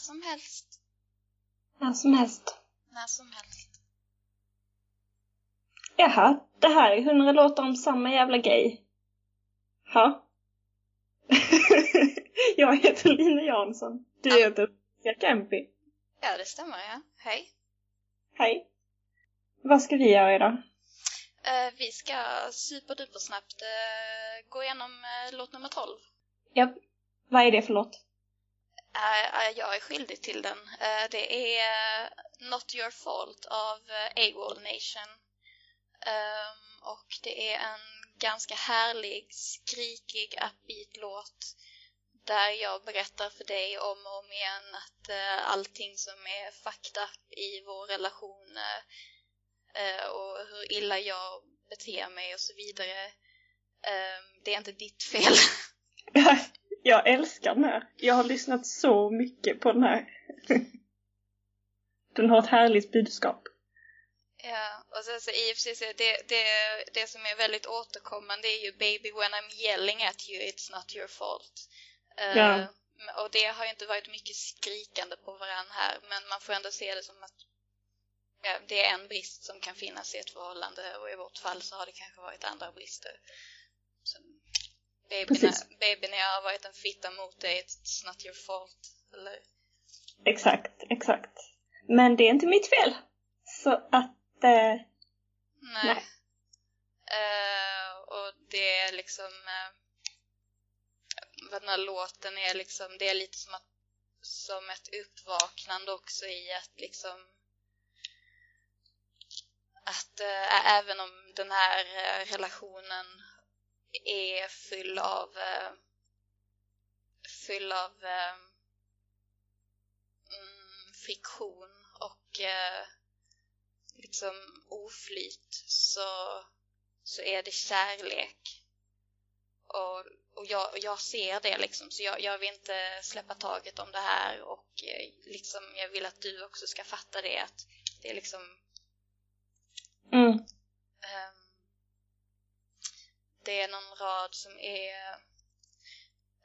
som helst. När som helst. När som helst. Jaha, det här är hundra låtar om samma jävla grej. Ja. jag heter Lina Jansson. Du Ja. heter Sia Kempi. Ja, det stämmer ja. Hej. Hej. Vad ska vi göra idag? Eh, vi ska superdupersnabbt uh, gå igenom eh, låt nummer 12. Ja, vad är det för låt? Eh, eh, jag är skyldig till den. Eh, det är eh, Not Your Fault av uh, AWOL Nation. Ehm, och det är en ganska härlig, skrikig, upbeat låt där jag berättar för dig om och om igen att eh, allting som är fucked up i vår relation eh, eh, och hur illa jag beter mig och så vidare. Eh, det är inte ditt fel. jag älskar den här. Jag har lyssnat så mycket på den här. den har ett härligt budskap. Ja, och sen så i och för sig det, det, det som är väldigt återkommande är ju Baby when I'm yelling at you, it's not your fault. Eh, Ja. och det har ju inte varit mycket skrikande på varandra här, men man får ändå se det som att ja, det är en brist som kan finnas i ett förhållande och i vårt fall så har det kanske varit andra brister. Så, baby, Precis. när, baby, när jag har varit en fitta mot dig, it's not your fault. Eller, Exakt, exakt. Men det är inte mitt fel. Så att... Eh, Nej. Nej. Eh, och det är liksom... Uh, vad den här låten är liksom, det är lite som, att, som ett uppvaknande också i att liksom... Att eh, även om den här eh, relationen är full av... eh, full av eh, mm, friktion och eh, liksom oflyt så, så är det kärlek. Och, och, jag, och jag ser det liksom, så jag, jag vill inte släppa taget om det här och eh, liksom jag vill att du också ska fatta det att det är liksom mm, ehm, det är någon rad som är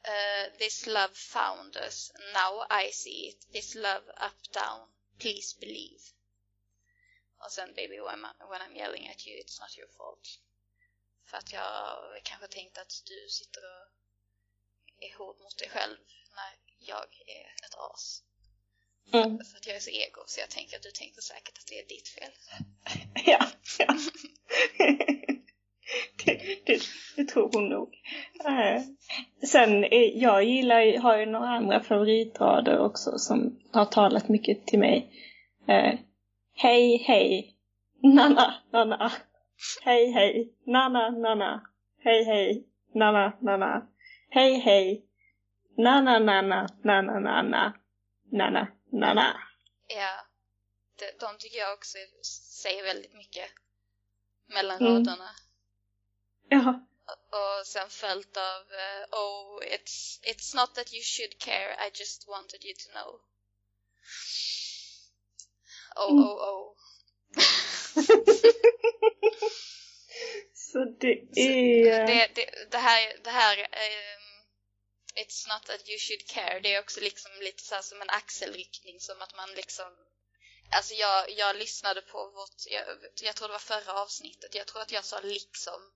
eh, This love found us, now I see it, this love up down, please believe. Och sen baby when, I, when I'm yelling at you it's not your fault. För att jag kanske tänkte att du sitter och är hård mot dig själv när jag är ett as. mm. För att jag är så ego så jag tänker att du tänkte säkert att det är ditt fel. Ja, ja. det, det, tror hon nog. Eh, Sen, eh, jag gillar har ju några andra favoritrader också som har talat mycket till mig. Eh, hej, hej, nana, nana. Hej, hej, nana, nana. Hej, hej, nana, nana. Hej, hej, nana, nana, nana, nana. Nana, nana. Ja, de, de tycker jag också säger väldigt mycket mellan Mm. raderna. Ja, Och sen följt av eh, Oh, it's, it's not that you should care, I just wanted you to know. Oh, Mm. oh, oh. så det är... det, det, det här, det här ehm, It's not that you should care, det är också liksom lite så här som en axelryckning som att man liksom Alltså jag, jag lyssnade på vårt, jag, jag tror det var förra avsnittet, jag tror att jag sa liksom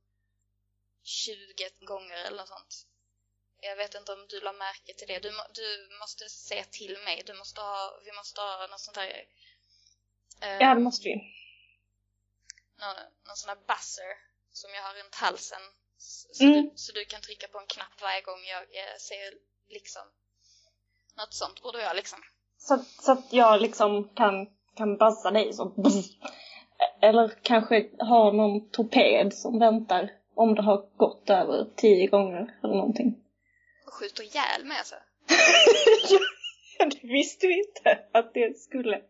20 gånger eller något sånt. Jag vet inte om du la märke till det. Du, du måste säga till mig. Du måste ha, vi måste ha något sånt här... eh, Ja, det måste vi. någon, någon sån här buzzer som jag har runt halsen. Så, Mm. du, så du kan trycka på en knapp varje gång jag eh, säger liksom. Något sånt borde jag liksom. Så, så att jag liksom kan, kan buzza dig så. Eller kanske ha någon torped som väntar om det har gått över tio gånger eller någonting. Och skjuter ihjäl mig alltså. Ja, det visste vi inte att det skulle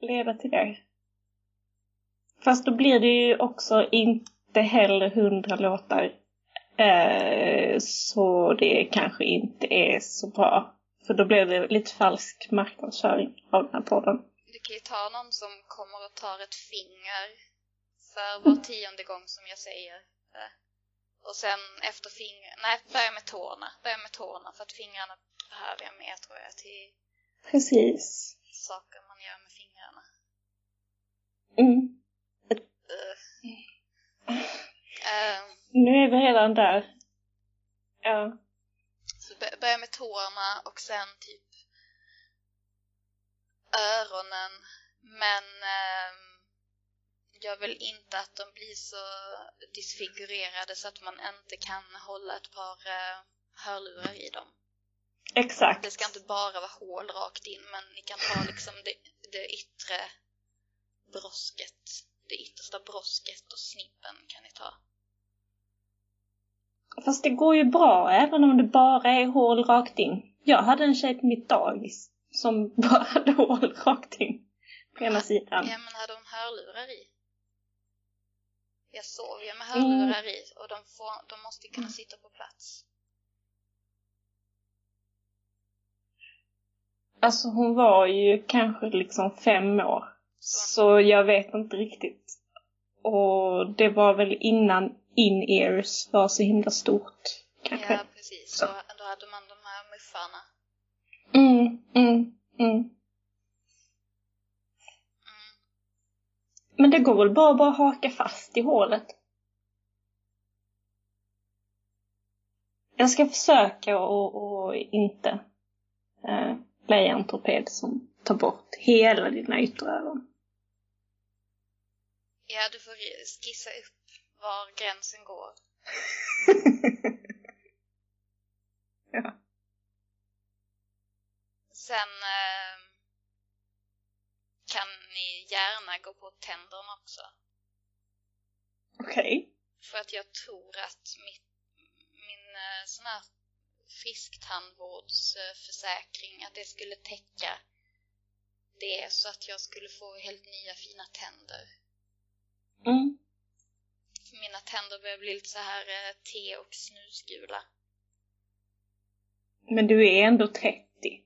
leda till det. Fast då blir det ju också inte heller hundra låtar. Eh, så det kanske inte är så bra. För då blir det lite falsk marknadsföring av den här podden. Du kan ju ta någon som kommer och tar ett finger för var tionde gång som jag säger. det. Och sen efter finger, nej börja med tårna. Börja med tårna för att fingrarna behöver jag mer tror jag till Precis. Saker man gör med fingrarna. Mm. Uh. Uh, Nu är vi redan där. Ja. så bör- börja med tårna och sen typ öronen. Men ehm, jag vill inte att de blir så disfigurerade så att man inte kan hålla ett par uh, hörlurar i dem. Exakt. Det ska inte bara vara hål rakt in, men ni kan ta liksom det, det yttre brosket, det yttersta brosket och snippen kan ni ta. Fast det går ju bra även om det bara är hål rakt in. Jag hade en tjej på mitt dagis som bara hade hål rakt in på ena sidan. Ja, men hade hon hörlurar i? Jag sov ju med hörlurar i och de, får, de måste kunna sitta på plats. Alltså hon var ju kanske liksom fem år. Så jag vet inte riktigt. Och det var väl innan in-ears var så himla stort. Kanske. Ja, precis. Så. Då, då hade man de här muffarna. Mm, mm, mm. Men det går väl bara att bara haka fast i hålet. Jag ska försöka och, och inte eh, leja en torped som tar bort hela dina ytteröron. Ja, du får skissa upp var gränsen går. ja. Sen eh, ni gärna gå på tänderna också. Okej. För att jag tror att mitt, min eh, sån här frisktandvårdsförsäkring, att det skulle täcka det så att jag skulle få helt nya fina tänder. Mm. För mina tänder börjar bli lite så här eh, te och snusgula. Men du är ändå 30.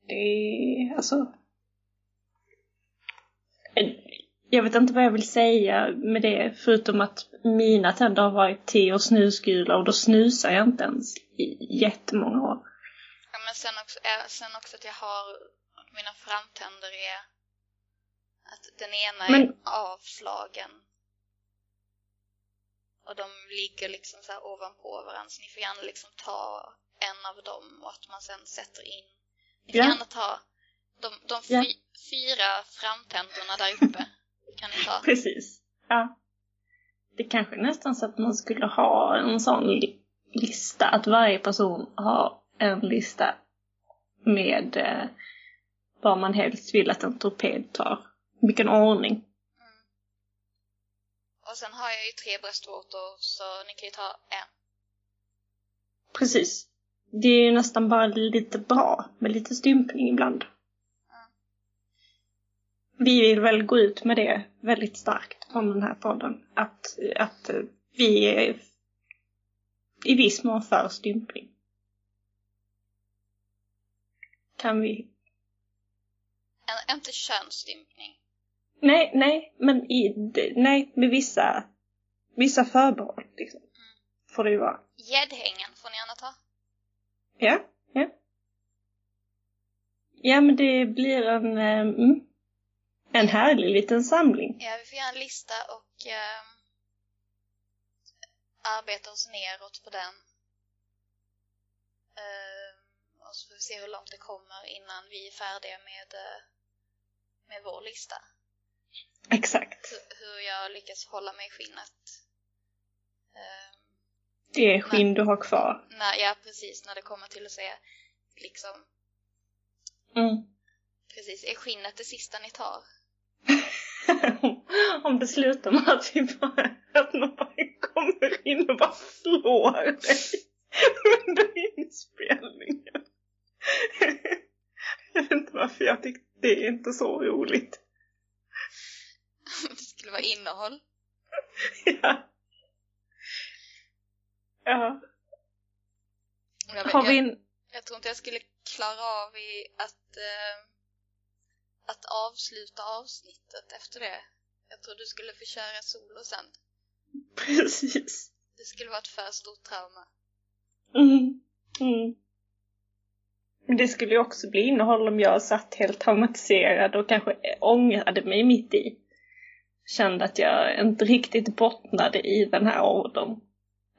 Det är alltså... Eh, Jag vet inte vad jag vill säga med det förutom att mina tänder har varit te och snusgula och då snusar jag inte ens i jättemånga år. Ja, men sen också, eh, sen också att jag har, mina framtänder är, att den ena är Men- avslagen. Och de ligger liksom så här ovanpå varandra, så ni får gärna liksom ta en av dem och att man sen sätter in. Ni får Ja. gärna ta de, de fy, Ja. fyra framtänderna där uppe. kan ni ta. Precis. Ja. Det kanske nästan så att man skulle ha en sån li- lista, att varje person har en lista med eh, vad man helst vill att en torped tar. Vilken ordning. Mm. Och sen har jag ju tre bröstvårtor så ni kan ju ta en. Precis. Det är ju nästan bara lite bra med lite stympning ibland. Vi vill väl gå ut med det väldigt starkt från den här podden. Att, att vi är i viss mån för stympning. Kan vi? En, inte könsstympning. Nej, nej, men i, nej, med vissa, vissa förbehåll liksom. Får det ju vara. Gäddhängen får ni gärna ta. Ja, ja. Ja, men det blir en, eh, mm, en härlig liten samling. Ja, vi får göra en lista och eh, arbeta oss neråt på den. Eh, och så får vi se hur långt det kommer innan vi är färdiga med, eh, med vår lista. Exakt. Hur, hur jag lyckas hålla mig i skinnet. Eh, Det är skinn du har kvar. när, ja, precis. När det kommer till att säga liksom, Mm. precis, är skinnet det sista ni tar? Om det slutar med att vi bara, att någon kommer in och bara slår dig under inspelningen. Jag vet inte varför jag tyckte det är inte så roligt. det skulle vara innehåll. Ja. Ja. Jag, Har vi jag, en... jag tror inte jag skulle klara av i att, eh, att avsluta avsnittet efter det. Jag tror du skulle få köra solo sen. Precis. Det skulle vara ett för stort trauma. Mm. Mm. Men det skulle ju också bli innehåll om jag satt helt traumatiserad och kanske ångrade mig mitt i. Kände att jag inte riktigt bottnade i den här ordern.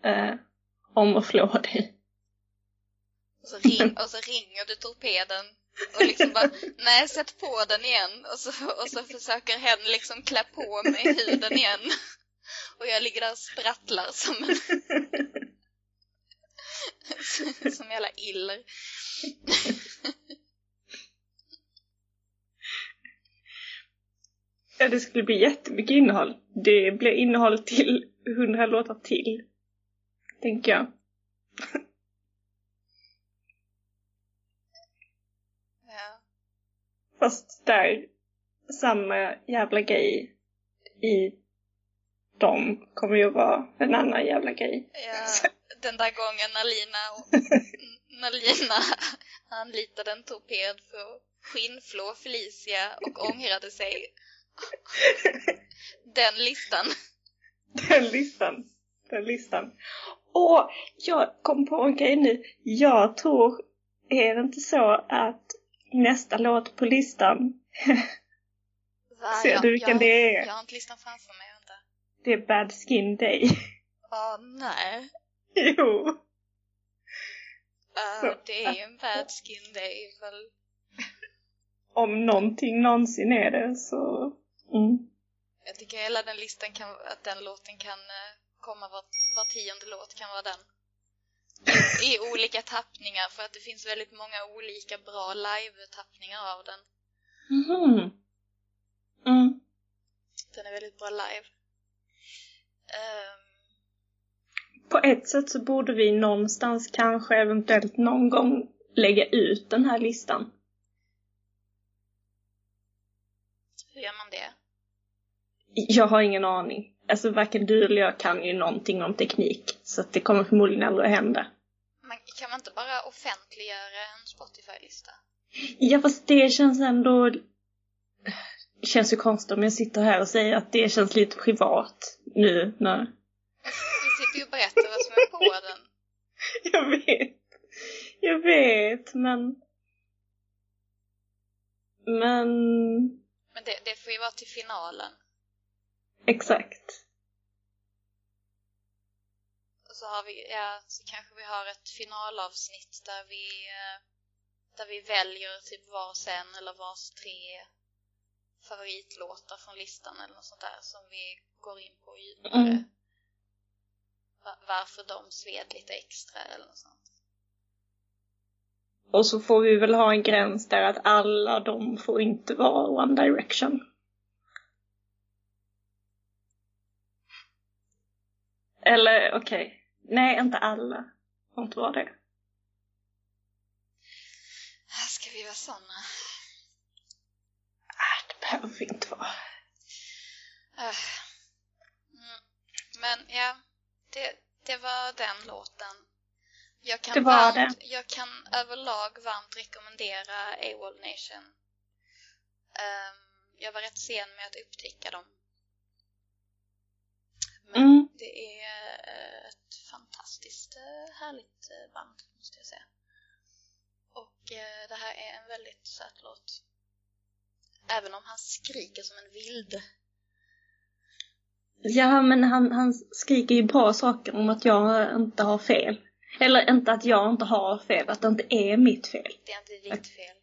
Eh, om att slå dig. Och så, ring, och så ringer du torpeden och liksom bara, nej sätt på den igen. Och så, och så försöker hen liksom klä på mig huden igen. Och jag ligger där och sprattlar som en... som jävla iller. ja, det skulle bli jättemycket innehåll. Det blir innehåll till hundra låtar till. Tänker jag. Ja. Fast där, samma jävla grej i dem kommer ju vara en annan jävla grej. Ja, den där gången när Lina, och, när Lina anlitade en torped för att skinnflå Felicia och ångrade sig. Den listan. Den listan. Den listan. Åh, jag kom på en grej nu. Jag tror, är det inte så att nästa låt på listan, ser Jag- du vilken jag, det är? Jag har inte listan framför mig, vänta. Det är Bad Skin Day. Åh, nej. jo. Uh, det är ju en bad skin day ifall... Om någonting någonsin är det så... Mm. Jag tycker hela den listan kan, att den låten kan eh, komma var, var tionde låt kan vara den. I, olika tappningar för att det finns väldigt många olika bra live-tappningar av den. Mhm. Mm. Den är väldigt bra live. Ehm, På ett sätt så borde vi någonstans kanske eventuellt någon gång lägga ut den här listan. hur gör man det? Jag har ingen aning. Alltså varken du eller jag kan ju någonting om teknik. Så att det kommer förmodligen aldrig att hända. Man, kan man inte bara offentliggöra en Spotify-lista? Ja fast det känns ändå... Det känns ju konstigt om jag sitter här och säger att det känns lite privat nu när... Vi sitter ju och berättar vad som är på den. Jag vet. Jag vet men... Men... Men det, det får ju vara till finalen. Exakt. Och så har vi, ja, så kanske vi har ett finalavsnitt där vi, eh, där vi väljer typ varsin eller vars tre favoritlåtar från listan eller något sånt där som vi går in på djupare. Mm. Va- Varför de sved lite extra eller något sånt. Och så får vi väl ha en gräns där att alla de får inte vara One Direction. Eller okej, nej inte alla. Får inte vara det. Här ska vi vara såna. Äh, det behöver vi inte vara. Mm. Men ja, det, det var den låten. Jag kan, Det var varmt, jag kan överlag varmt rekommendera AWOL Nation. Ehm, jag var rätt sen med att upptäcka dem. Men Mm. det är eh, ett fantastiskt eh, härligt eh, band, måste jag säga. Och det här är en väldigt söt låt. Även om han skriker som en vild. Ja, men han, han skriker ju bra saker om att jag inte har fel. Eller inte att jag inte har fel, att det inte är mitt fel. Det är inte ditt fel.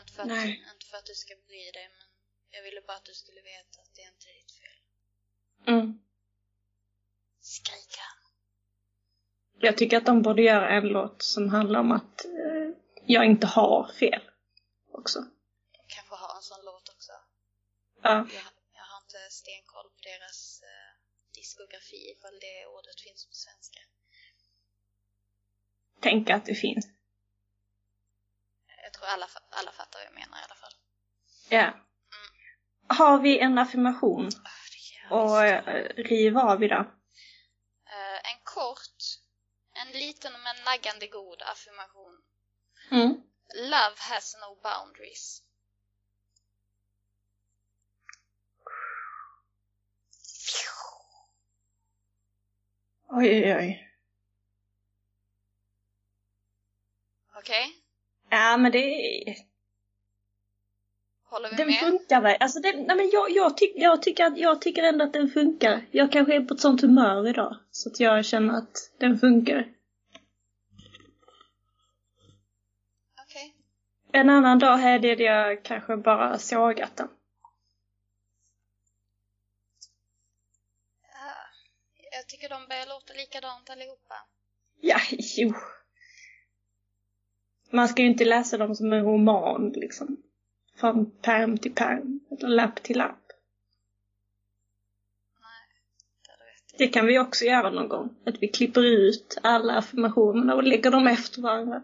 Inte för, att, inte för att du ska bry dig, men jag ville bara att du skulle veta att det är inte ditt fel. Mm. Skrika. Jag tycker att de borde göra en låt som handlar om att eh, jag inte har fel. Också. Kanske ha en sån låt också. Ja. Jag, jag har inte stenkoll på deras eh, diskografi ifall det ordet finns på svenska. Tänka att det finns. Jag tror alla, alla fattar vad jag menar i alla fall. Ja. Har vi en affirmation och eh, riva av idag? Eh, en kort, en liten men naggande god affirmation. Mm. Love has no boundaries. Oj, oj, oj. Okej? Ja, men det är... Håller vi Den med? funkar väl? Alltså den, nej men jag, jag, tyck, jag, tycker att, jag tycker ändå att den funkar. Jag kanske är på ett sånt humör idag. Så att jag känner att den funkar. Okej. En annan dag hade jag kanske bara sågat den. Ja, jag tycker de börjar låta likadant allihopa. Ja, jo. Man ska ju inte läsa dem som en roman liksom. Från pärm till pärm. Eller lapp till lapp. Det kan vi också göra någon gång. Att vi klipper ut alla affirmationerna och lägger dem efter varandra.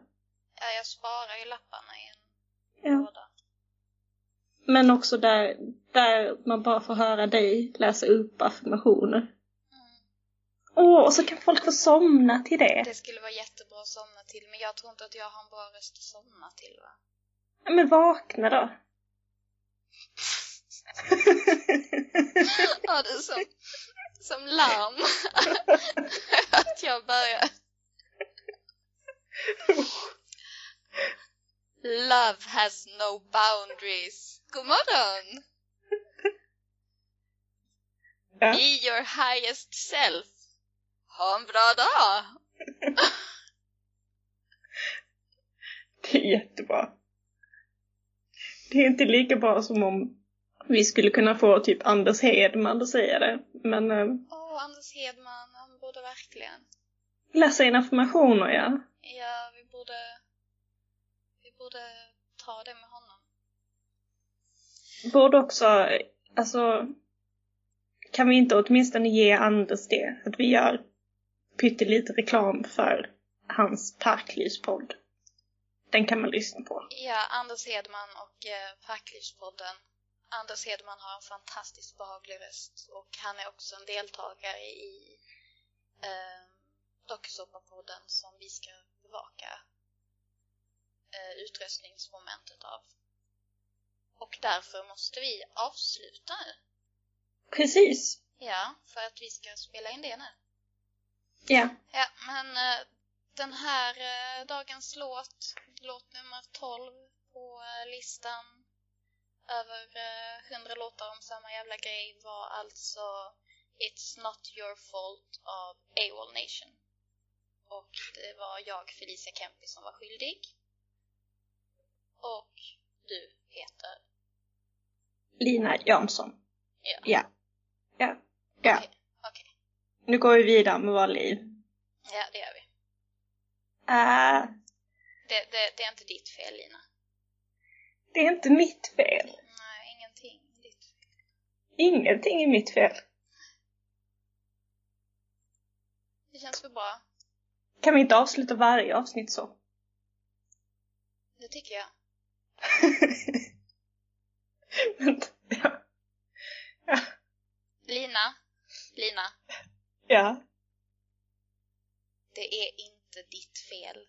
Ja, jag sparar ju lapparna i en Ja. låda. Men också där, där man bara får höra dig läsa upp affirmationer. Mm. Åh, och så kan folk få somna till det. Det skulle vara jättebra att somna till, men jag tror inte att jag har en bra röst att somna till va? Men vakna då. Ja, det är som, som larm. att jag börjar. Love has no boundaries. God morgon! Ja. Be your highest self. Ha en bra dag! Det är jättebra. Det är inte lika bra som om vi skulle kunna få typ Anders Hedman att säga det. Men äh, Åh, Anders Hedman, han borde verkligen. läsa in affirmationer, ja. Ja, vi borde... Vi borde ta det med honom. Borde också, alltså, kan vi inte åtminstone ge Anders det? Att vi gör pyttelite reklam för hans Parklivspodd. Den kan man lyssna på. Ja, Anders Hedman och eh, Parklivspodden. Anders Hedman har en fantastiskt behaglig röst och han är också en deltagare i eh, dokusåpapodden som vi ska bevaka eh, utröstningsmomentet av. Och därför måste vi avsluta nu. Precis. Ja, för att vi ska spela in det nu. Ja. Ja, men eh, den här eh, dagens låt, låt nummer 12 på eh, listan över eh, 100 låtar om samma jävla grej var alltså It's Not Your Fault av AWOL Nation. Och det var jag, Felicia Kempi, som var skyldig. Och du heter... Lina Jansson. Ja. Ja. Ja. Ja. Okej, okej. Nu går vi vidare med våra liv. Ja, det gör vi. Äh, Det, det, det är inte ditt fel, Lina. det är inte mitt fel. Nej, ingenting är ditt fel. Ingenting är mitt fel. Det känns väl bra. Kan vi inte avsluta varje avsnitt så? Det tycker jag. Vänta, ja. Ja. Lina, Lina, Ja. det är inte ditt fel.